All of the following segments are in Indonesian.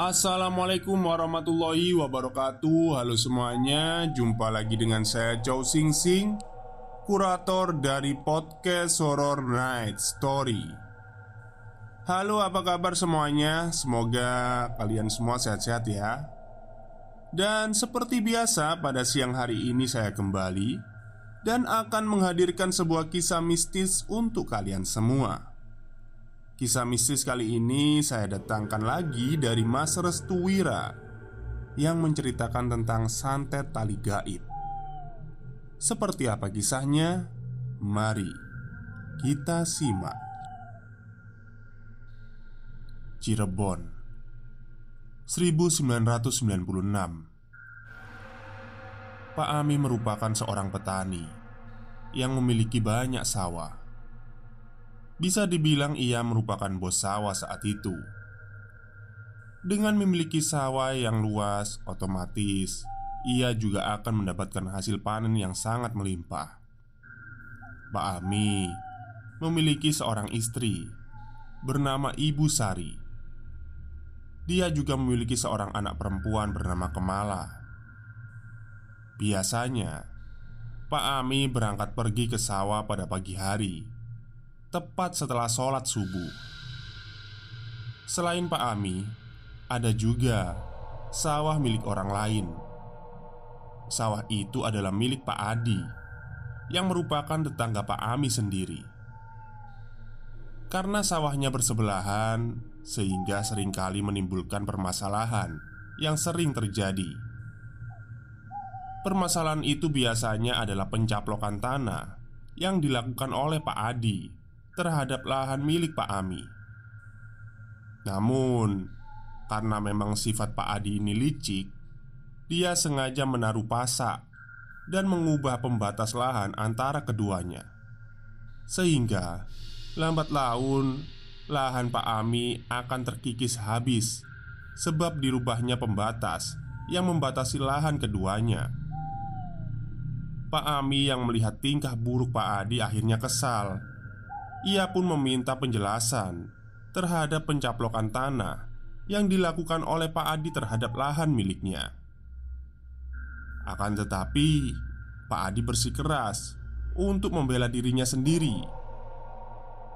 Assalamualaikum warahmatullahi wabarakatuh. Halo semuanya Jumpa lagi dengan saya Chow Sing Sing Kurator dari podcast Horror Night Story. Halo apa kabar semuanya? Semoga kalian semua sehat-sehat ya. Dan seperti biasa pada siang hari ini saya kembali Dan akan menghadirkan sebuah kisah mistis untuk kalian semua Kisah mistis kali ini saya datangkan lagi dari Mas Restu Wira Yang menceritakan tentang santet tali gaib. Seperti apa kisahnya? Mari kita simak. Cirebon 1996 Pak Ami merupakan seorang petani Yang memiliki banyak sawah bisa dibilang ia merupakan bos sawah saat itu. Dengan memiliki sawah yang luas, otomatis ia juga akan mendapatkan hasil panen yang sangat melimpah. Pak Ami memiliki seorang istri bernama Ibu Sari. Dia juga memiliki seorang anak perempuan bernama Kemala. Biasanya, Pak Ami berangkat pergi ke sawah pada pagi hari tepat setelah sholat subuh. Selain Pak Ami, ada juga sawah milik orang lain. Sawah itu adalah milik Pak Adi, yang merupakan tetangga Pak Ami sendiri. Karena sawahnya bersebelahan, sehingga sering kali menimbulkan permasalahan yang sering terjadi. Permasalahan itu biasanya adalah pencaplokan tanah yang dilakukan oleh Pak Adi terhadap lahan milik Pak Ami. Namun, karena memang sifat Pak Adi ini licik, dia sengaja menaruh pasak dan mengubah pembatas lahan antara keduanya, sehingga lambat laun lahan Pak Ami akan terkikis habis sebab dirubahnya pembatas yang membatasi lahan keduanya. Pak Ami yang melihat tingkah buruk Pak Adi akhirnya kesal ia pun meminta penjelasan terhadap pencaplokan tanah yang dilakukan oleh Pak Adi terhadap lahan miliknya. Akan tetapi, Pak Adi bersikeras untuk membela dirinya sendiri.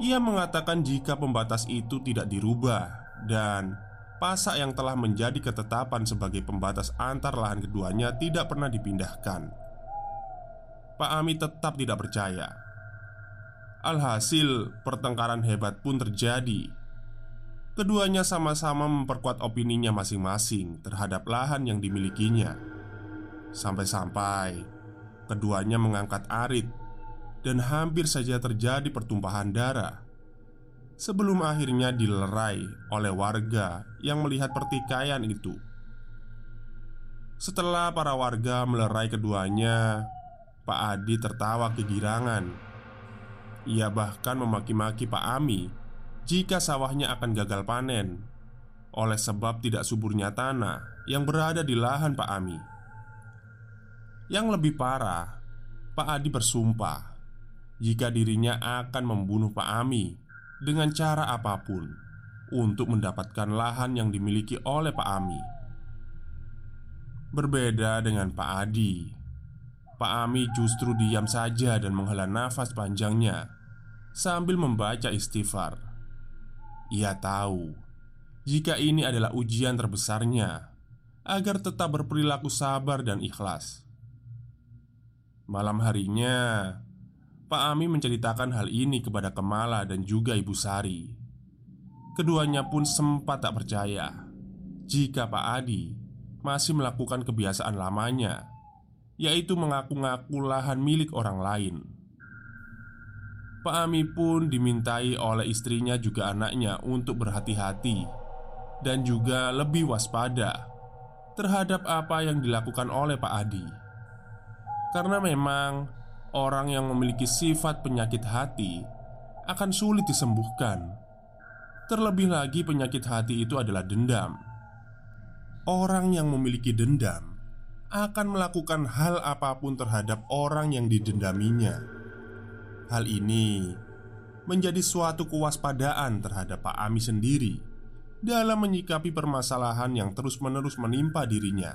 Ia mengatakan jika pembatas itu tidak dirubah dan pasak yang telah menjadi ketetapan sebagai pembatas antar lahan keduanya tidak pernah dipindahkan. Pak Ami tetap tidak percaya Alhasil, pertengkaran hebat pun terjadi. Keduanya sama-sama memperkuat opininya masing-masing terhadap lahan yang dimilikinya. Sampai-sampai keduanya mengangkat arit dan hampir saja terjadi pertumpahan darah. Sebelum akhirnya dilerai oleh warga yang melihat pertikaian itu. Setelah para warga melerai keduanya, Pak Adi tertawa kegirangan ia bahkan memaki-maki Pak Ami jika sawahnya akan gagal panen oleh sebab tidak suburnya tanah yang berada di lahan Pak Ami. Yang lebih parah, Pak Adi bersumpah jika dirinya akan membunuh Pak Ami dengan cara apa pun untuk mendapatkan lahan yang dimiliki oleh Pak Ami. Berbeda dengan Pak Adi, Pak Ami justru diam saja dan menghela nafas panjangnya sambil membaca istighfar. Ia tahu jika ini adalah ujian terbesarnya agar tetap berperilaku sabar dan ikhlas. Malam harinya, Pak Ami menceritakan hal ini kepada Kemala dan juga Ibu Sari. Keduanya pun sempat tak percaya jika Pak Adi masih melakukan kebiasaan lamanya, yaitu mengaku-ngaku lahan milik orang lain. Pak Ami pun dimintai oleh istrinya juga anaknya untuk berhati-hati dan juga lebih waspada terhadap apa yang dilakukan oleh Pak Adi. Karena memang orang yang memiliki sifat penyakit hati akan sulit disembuhkan. Terlebih lagi penyakit hati itu adalah dendam. Orang yang memiliki dendam akan melakukan hal apa pun terhadap orang yang didendaminya. Hal ini menjadi suatu kewaspadaan terhadap Pak Ami sendiri dalam menyikapi permasalahan yang terus-menerus menimpa dirinya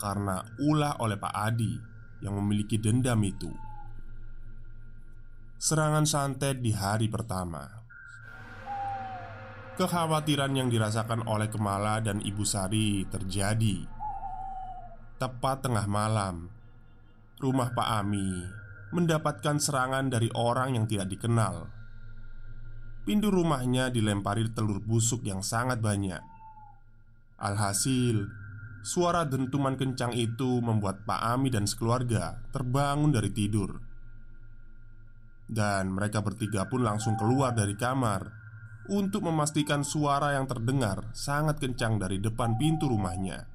karena ulah oleh Pak Adi yang memiliki dendam itu. Serangan santet di hari pertama. Kekhawatiran yang dirasakan oleh Kemala dan Ibu Sari terjadi Tepat tengah malam Rumah Pak Ami Mendapatkan serangan dari orang yang tidak dikenal. Pintu rumahnya dilempari telur busuk yang sangat banyak. Alhasil Suara dentuman kencang itu membuat Pak Ami dan sekeluarga terbangun dari tidur. Dan mereka bertiga pun langsung keluar dari kamar untuk memastikan suara yang terdengar sangat kencang dari depan pintu rumahnya.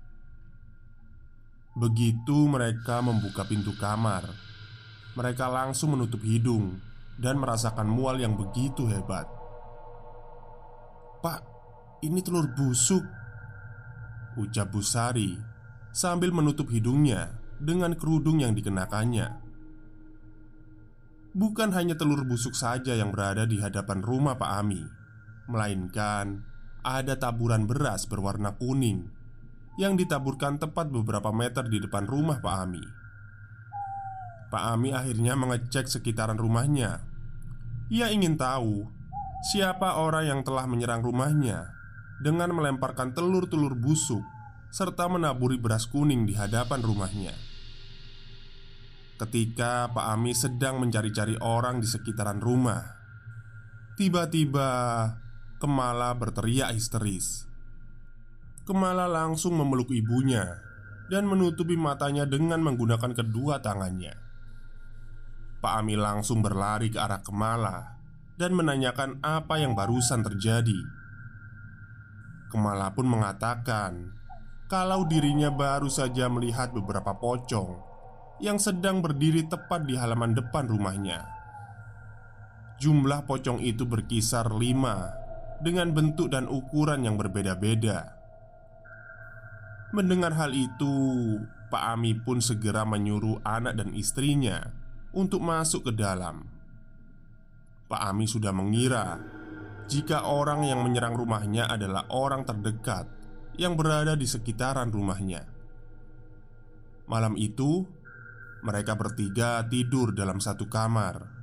Begitu mereka membuka pintu kamar, mereka langsung menutup hidung dan merasakan mual yang begitu hebat. "Pak, ini telur busuk," ucap Busari sambil menutup hidungnya dengan kerudung yang dikenakannya. Bukan hanya telur busuk saja yang berada di hadapan rumah Pak Ami Melainkan ada taburan beras berwarna kuning Yang ditaburkan tepat beberapa meter di depan rumah Pak Ami Pak Ami akhirnya mengecek sekitaran rumahnya Ia ingin tahu Siapa orang yang telah menyerang rumahnya Dengan melemparkan telur-telur busuk Serta menaburi beras kuning di hadapan rumahnya Ketika Pak Ami sedang mencari-cari orang di sekitaran rumah Tiba-tiba Kemala berteriak histeris. Kemala langsung memeluk ibunya dan menutupi matanya dengan menggunakan kedua tangannya. Pak Ami langsung berlari ke arah Kemala dan menanyakan apa yang barusan terjadi. Kemala pun mengatakan kalau dirinya baru saja melihat beberapa pocong yang sedang berdiri tepat di halaman depan rumahnya. Jumlah pocong itu berkisar lima dengan bentuk dan ukuran yang berbeda-beda. Mendengar hal itu, Pak Ami pun segera menyuruh anak dan istrinya untuk masuk ke dalam. Pak Ami sudah mengira jika orang yang menyerang rumahnya adalah orang terdekat yang berada di sekitaran rumahnya. Malam itu, mereka bertiga tidur dalam satu kamar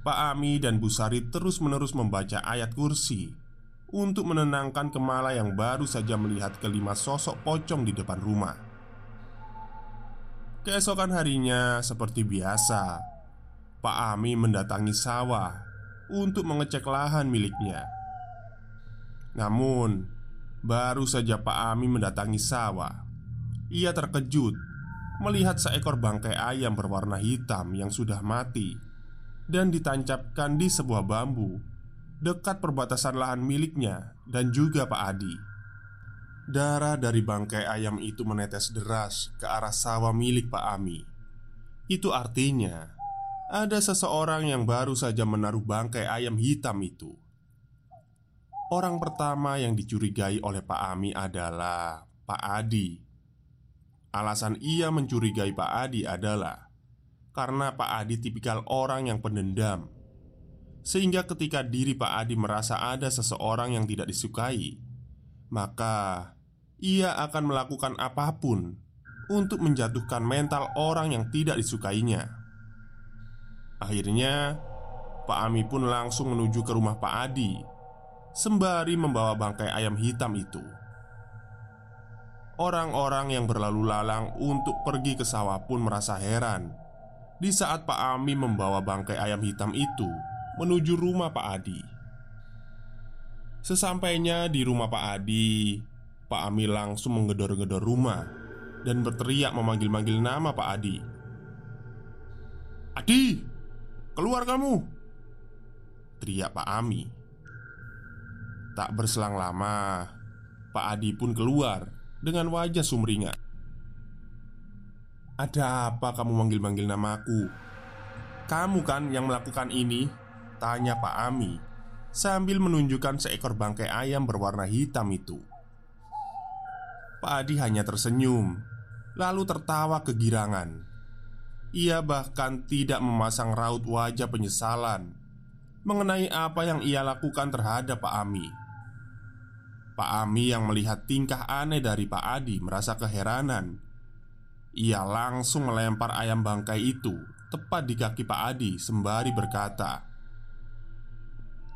Pak Ami dan Bu Sari terus-menerus membaca ayat kursi untuk menenangkan Kemala yang baru saja melihat kelima sosok pocong di depan rumah. Keesokan harinya, seperti biasa, Pak Ami mendatangi sawah untuk mengecek lahan miliknya. Namun, baru saja Pak Ami mendatangi sawah, ia terkejut melihat seekor bangkai ayam berwarna hitam yang sudah mati dan ditancapkan di sebuah bambu dekat perbatasan lahan miliknya dan juga Pak Adi. Darah dari bangkai ayam itu menetes deras ke arah sawah milik Pak Ami. Itu artinya ada seseorang yang baru saja menaruh bangkai ayam hitam itu. Orang pertama yang dicurigai oleh Pak Ami adalah Pak Adi. Alasan ia mencurigai Pak Adi adalah karena Pak Adi tipikal orang yang pendendam Sehingga ketika diri Pak Adi merasa ada seseorang yang tidak disukai Maka ia akan melakukan apa pun untuk menjatuhkan mental orang yang tidak disukainya. Akhirnya, Pak Ami pun langsung menuju ke rumah Pak Adi, sembari membawa bangkai ayam hitam itu. Orang-orang yang berlalu lalang untuk pergi ke sawah pun merasa heran di saat Pak Ami membawa bangkai ayam hitam itu menuju rumah Pak Adi. Sesampainya di rumah Pak Adi, Pak Ami langsung menggedor-gedor rumah dan berteriak memanggil-manggil nama Pak Adi. "Adi, keluar kamu!" teriak Pak Ami. Tak berselang lama, Pak Adi pun keluar dengan wajah sumringah. "Ada apa kamu manggil-manggil namaku? Kamu kan yang melakukan ini?" tanya Pak Ami sambil menunjukkan seekor bangkai ayam berwarna hitam itu. Pak Adi hanya tersenyum, lalu tertawa kegirangan. Ia bahkan tidak memasang raut wajah penyesalan mengenai apa yang ia lakukan terhadap Pak Ami. Pak Ami yang melihat tingkah aneh dari Pak Adi merasa keheranan. Ia langsung melempar ayam bangkai itu tepat di kaki Pak Adi sembari berkata,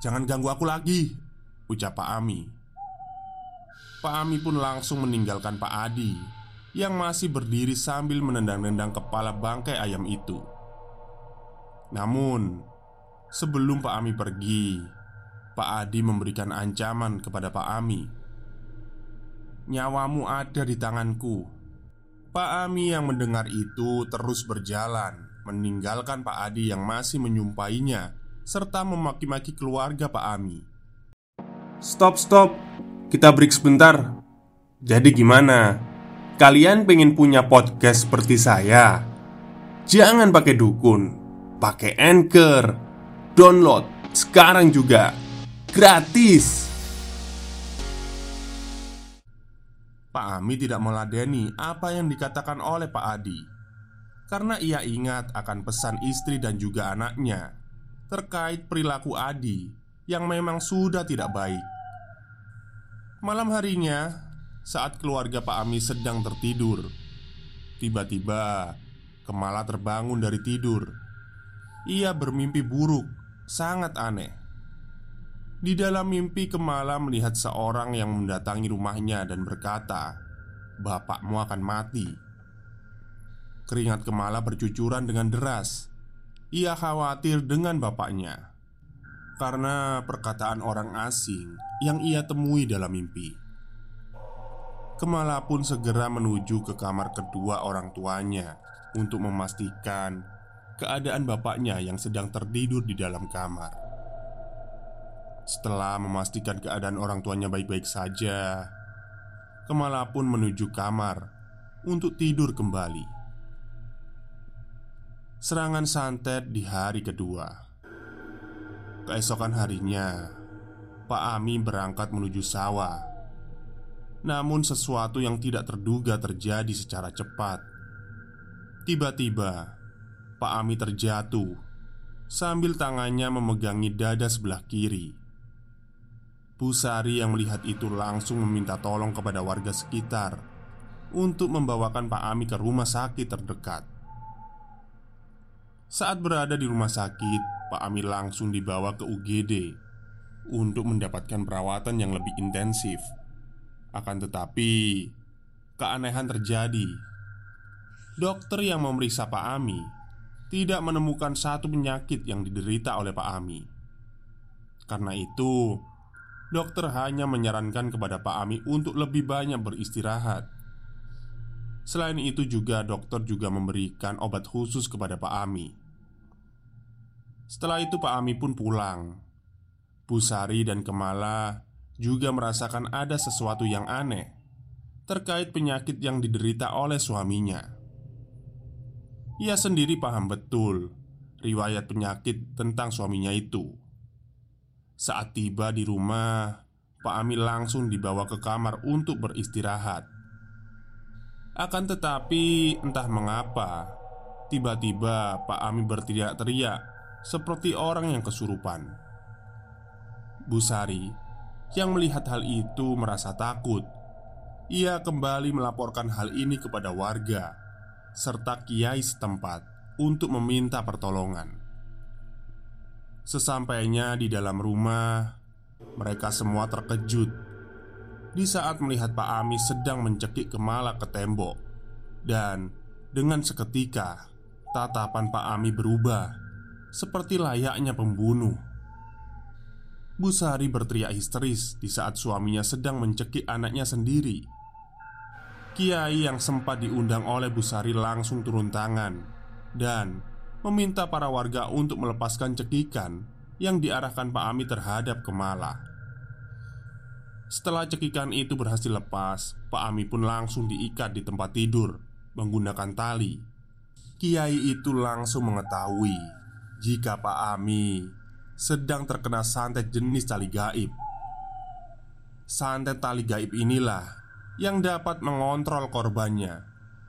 "Jangan ganggu aku lagi," ucap Pak Ami. Pak Ami pun langsung meninggalkan Pak Adi yang masih berdiri sambil menendang-nendang kepala bangkai ayam itu. Namun, sebelum Pak Ami pergi, Pak Adi memberikan ancaman kepada Pak Ami. "Nyawamu ada di tanganku." Pak Ami yang mendengar itu terus berjalan, meninggalkan Pak Adi yang masih menyumpainya serta memaki-maki keluarga Pak Ami. Stop, stop. Kita break sebentar. Jadi gimana? Kalian pengen punya podcast seperti saya? Jangan pakai dukun, pakai Anchor. Download sekarang juga. Gratis. Pak Ami tidak meladeni apa yang dikatakan oleh Pak Adi Karena ia ingat akan pesan istri dan juga anaknya Terkait perilaku Adi Yang memang sudah tidak baik. Malam harinya Saat keluarga Pak Ami sedang tertidur Tiba-tiba Kemala terbangun dari tidur. Ia bermimpi buruk Sangat aneh. Di dalam mimpi Kemala melihat seorang yang mendatangi rumahnya dan berkata Bapakmu akan mati. Keringat Kemala bercucuran dengan deras Ia khawatir dengan bapaknya. Karena perkataan orang asing yang ia temui dalam mimpi. Kemala pun segera menuju ke kamar kedua orang tuanya Untuk memastikan keadaan bapaknya yang sedang tertidur di dalam kamar. Setelah memastikan keadaan orang tuanya baik-baik saja, Kemala pun menuju kamar untuk tidur kembali. Serangan santet di hari kedua. Keesokan harinya, Pak Ami berangkat menuju sawah. Namun, sesuatu yang tidak terduga terjadi secara cepat. Tiba-tiba, Pak Ami terjatuh sambil tangannya memegangi dada sebelah kiri. Pusari yang melihat itu langsung meminta tolong kepada warga sekitar untuk membawakan Pak Ami ke rumah sakit terdekat. Saat berada di rumah sakit, Pak Ami langsung dibawa ke UGD untuk mendapatkan perawatan yang lebih intensif. Akan tetapi, keanehan terjadi. Dokter yang memeriksa Pak Ami tidak menemukan satu penyakit yang diderita oleh Pak Ami. Karena itu, Dokter hanya menyarankan kepada Pak Ami untuk lebih banyak beristirahat. Selain itu juga dokter juga memberikan obat khusus kepada Pak Ami. Setelah itu Pak Ami pun pulang. Busari dan Kemala juga merasakan ada sesuatu yang aneh terkait penyakit yang diderita oleh suaminya. Ia sendiri paham betul riwayat penyakit tentang suaminya itu. Saat tiba di rumah, Pak Ami langsung dibawa ke kamar untuk beristirahat. Akan tetapi, entah mengapa, tiba-tiba Pak Ami berteriak-teriak seperti orang yang kesurupan. Bu Sari yang melihat hal itu merasa takut ia kembali melaporkan hal ini kepada warga serta kiai setempat untuk meminta pertolongan. Sesampainya di dalam rumah, mereka semua terkejut di saat melihat Pak Ami sedang mencekik kemala ke tembok, dan dengan seketika tatapan Pak Ami berubah seperti layaknya pembunuh. Bu Sari berteriak histeris di saat suaminya sedang mencekik anaknya sendiri. Kiai yang sempat diundang oleh Bu Sari langsung turun tangan dan meminta para warga untuk melepaskan cekikan yang diarahkan Pak Ami terhadap Kemala. Setelah cekikan itu berhasil lepas, Pak Ami pun langsung diikat di tempat tidur menggunakan tali. Kiai itu langsung mengetahui jika Pak Ami sedang terkena santet jenis tali gaib. Santet tali gaib inilah yang dapat mengontrol korbannya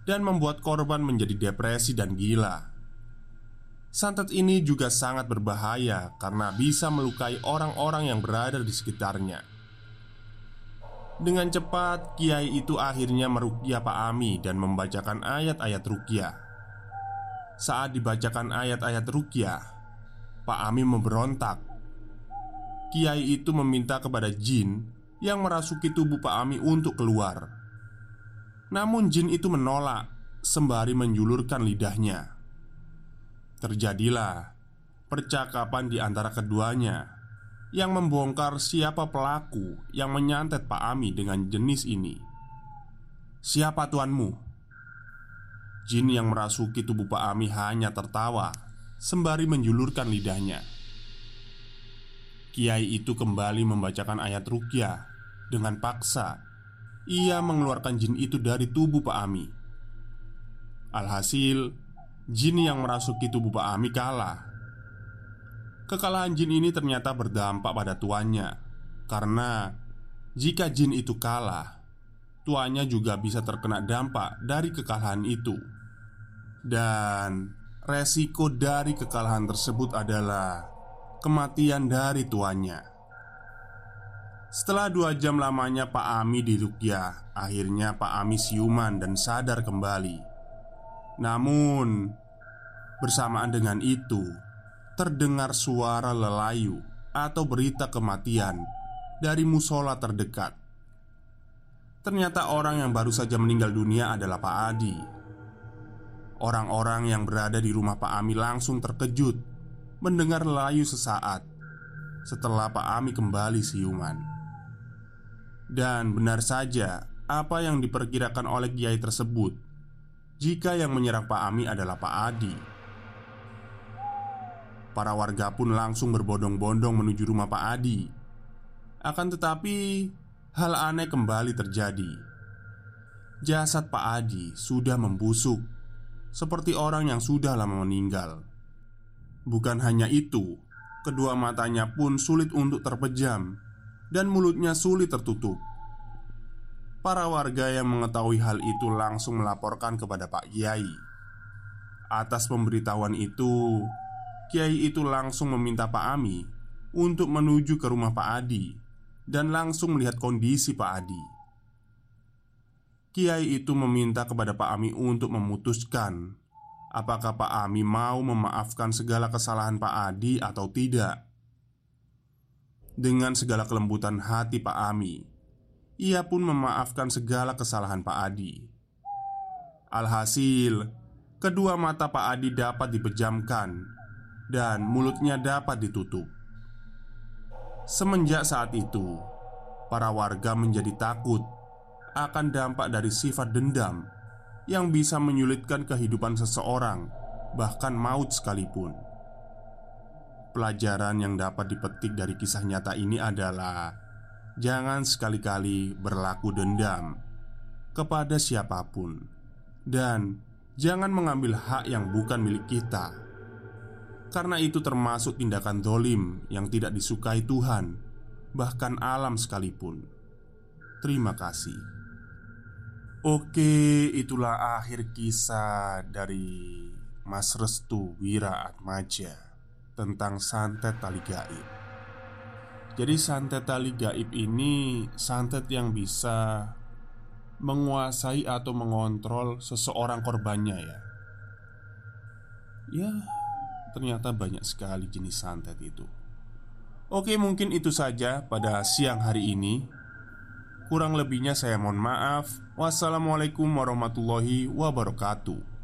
dan membuat korban menjadi depresi dan gila. Santet ini juga sangat berbahaya karena bisa melukai orang-orang yang berada di sekitarnya. Dengan cepat, kiai itu akhirnya merukyah Pak Ami dan membacakan ayat-ayat rukyah. Saat dibacakan ayat-ayat rukyah, Pak Ami memberontak. Kiai itu meminta kepada jin yang merasuki tubuh Pak Ami untuk keluar. Namun jin itu menolak sembari menjulurkan lidahnya. Terjadilah percakapan di antara keduanya yang membongkar siapa pelaku yang menyantet Pak Ami dengan jenis ini. "Siapa tuanmu?" Jin yang merasuki tubuh Pak Ami hanya tertawa sembari menjulurkan lidahnya. Kiai itu kembali membacakan ayat rukyah dengan paksa. Ia mengeluarkan jin itu dari tubuh Pak Ami. Alhasil, jin yang merasuki tubuh Pak Ami kalah. Kekalahan jin ini ternyata berdampak pada tuannya, karena jika jin itu kalah, tuannya juga bisa terkena dampak dari kekalahan itu, dan resiko dari kekalahan tersebut adalah kematian dari tuannya. Setelah dua jam lamanya Pak Ami di Rukyah Akhirnya Pak Ami siuman dan sadar kembali. Namun Bersamaan dengan itu Terdengar suara lelayu Atau berita kematian Dari musola terdekat Ternyata orang yang baru saja meninggal dunia adalah Pak Adi Orang-orang yang berada di rumah Pak Ami langsung terkejut mendengar layu sesaat setelah Pak Ami kembali siuman. Dan benar saja apa yang diperkirakan oleh kiai tersebut jika yang menyerang Pak Ami adalah Pak Adi. Para warga pun langsung berbondong-bondong menuju rumah Pak Adi. Akan tetapi, hal aneh kembali terjadi. Jasad Pak Adi sudah membusuk, seperti orang yang sudah lama meninggal. Bukan hanya itu, kedua matanya pun sulit untuk terpejam dan mulutnya sulit tertutup. Para warga yang mengetahui hal itu langsung melaporkan kepada Pak Kiai. Atas pemberitahuan itu, Kiai itu langsung meminta Pak Ami untuk menuju ke rumah Pak Adi dan langsung melihat kondisi Pak Adi. Kiai itu meminta kepada Pak Ami untuk memutuskan apakah Pak Ami mau memaafkan segala kesalahan Pak Adi atau tidak. Dengan segala kelembutan hati Pak Ami, ia pun memaafkan segala kesalahan Pak Adi. Alhasil, kedua mata Pak Adi dapat dipejamkan dan mulutnya dapat ditutup. Semenjak saat itu, para warga menjadi takut akan dampak dari sifat dendam yang bisa menyulitkan kehidupan seseorang, bahkan maut sekalipun. Pelajaran yang dapat dipetik dari kisah nyata ini adalah: jangan sekali-kali berlaku dendam kepada siapa pun, dan jangan mengambil hak yang bukan milik kita, karena itu termasuk tindakan dolim yang tidak disukai Tuhan, bahkan alam sekalipun. Terima kasih. Oke, itulah akhir kisah dari Mas Restu Wira Atmaja tentang santet tali gaib. Jadi santet tali gaib ini santet yang bisa menguasai atau mengontrol seseorang korbannya ya. Ya, ternyata banyak sekali jenis santet itu. Oke, mungkin itu saja pada siang hari ini. Kurang lebihnya saya mohon maaf. Wassalamualaikum warahmatullahi wabarakatuh.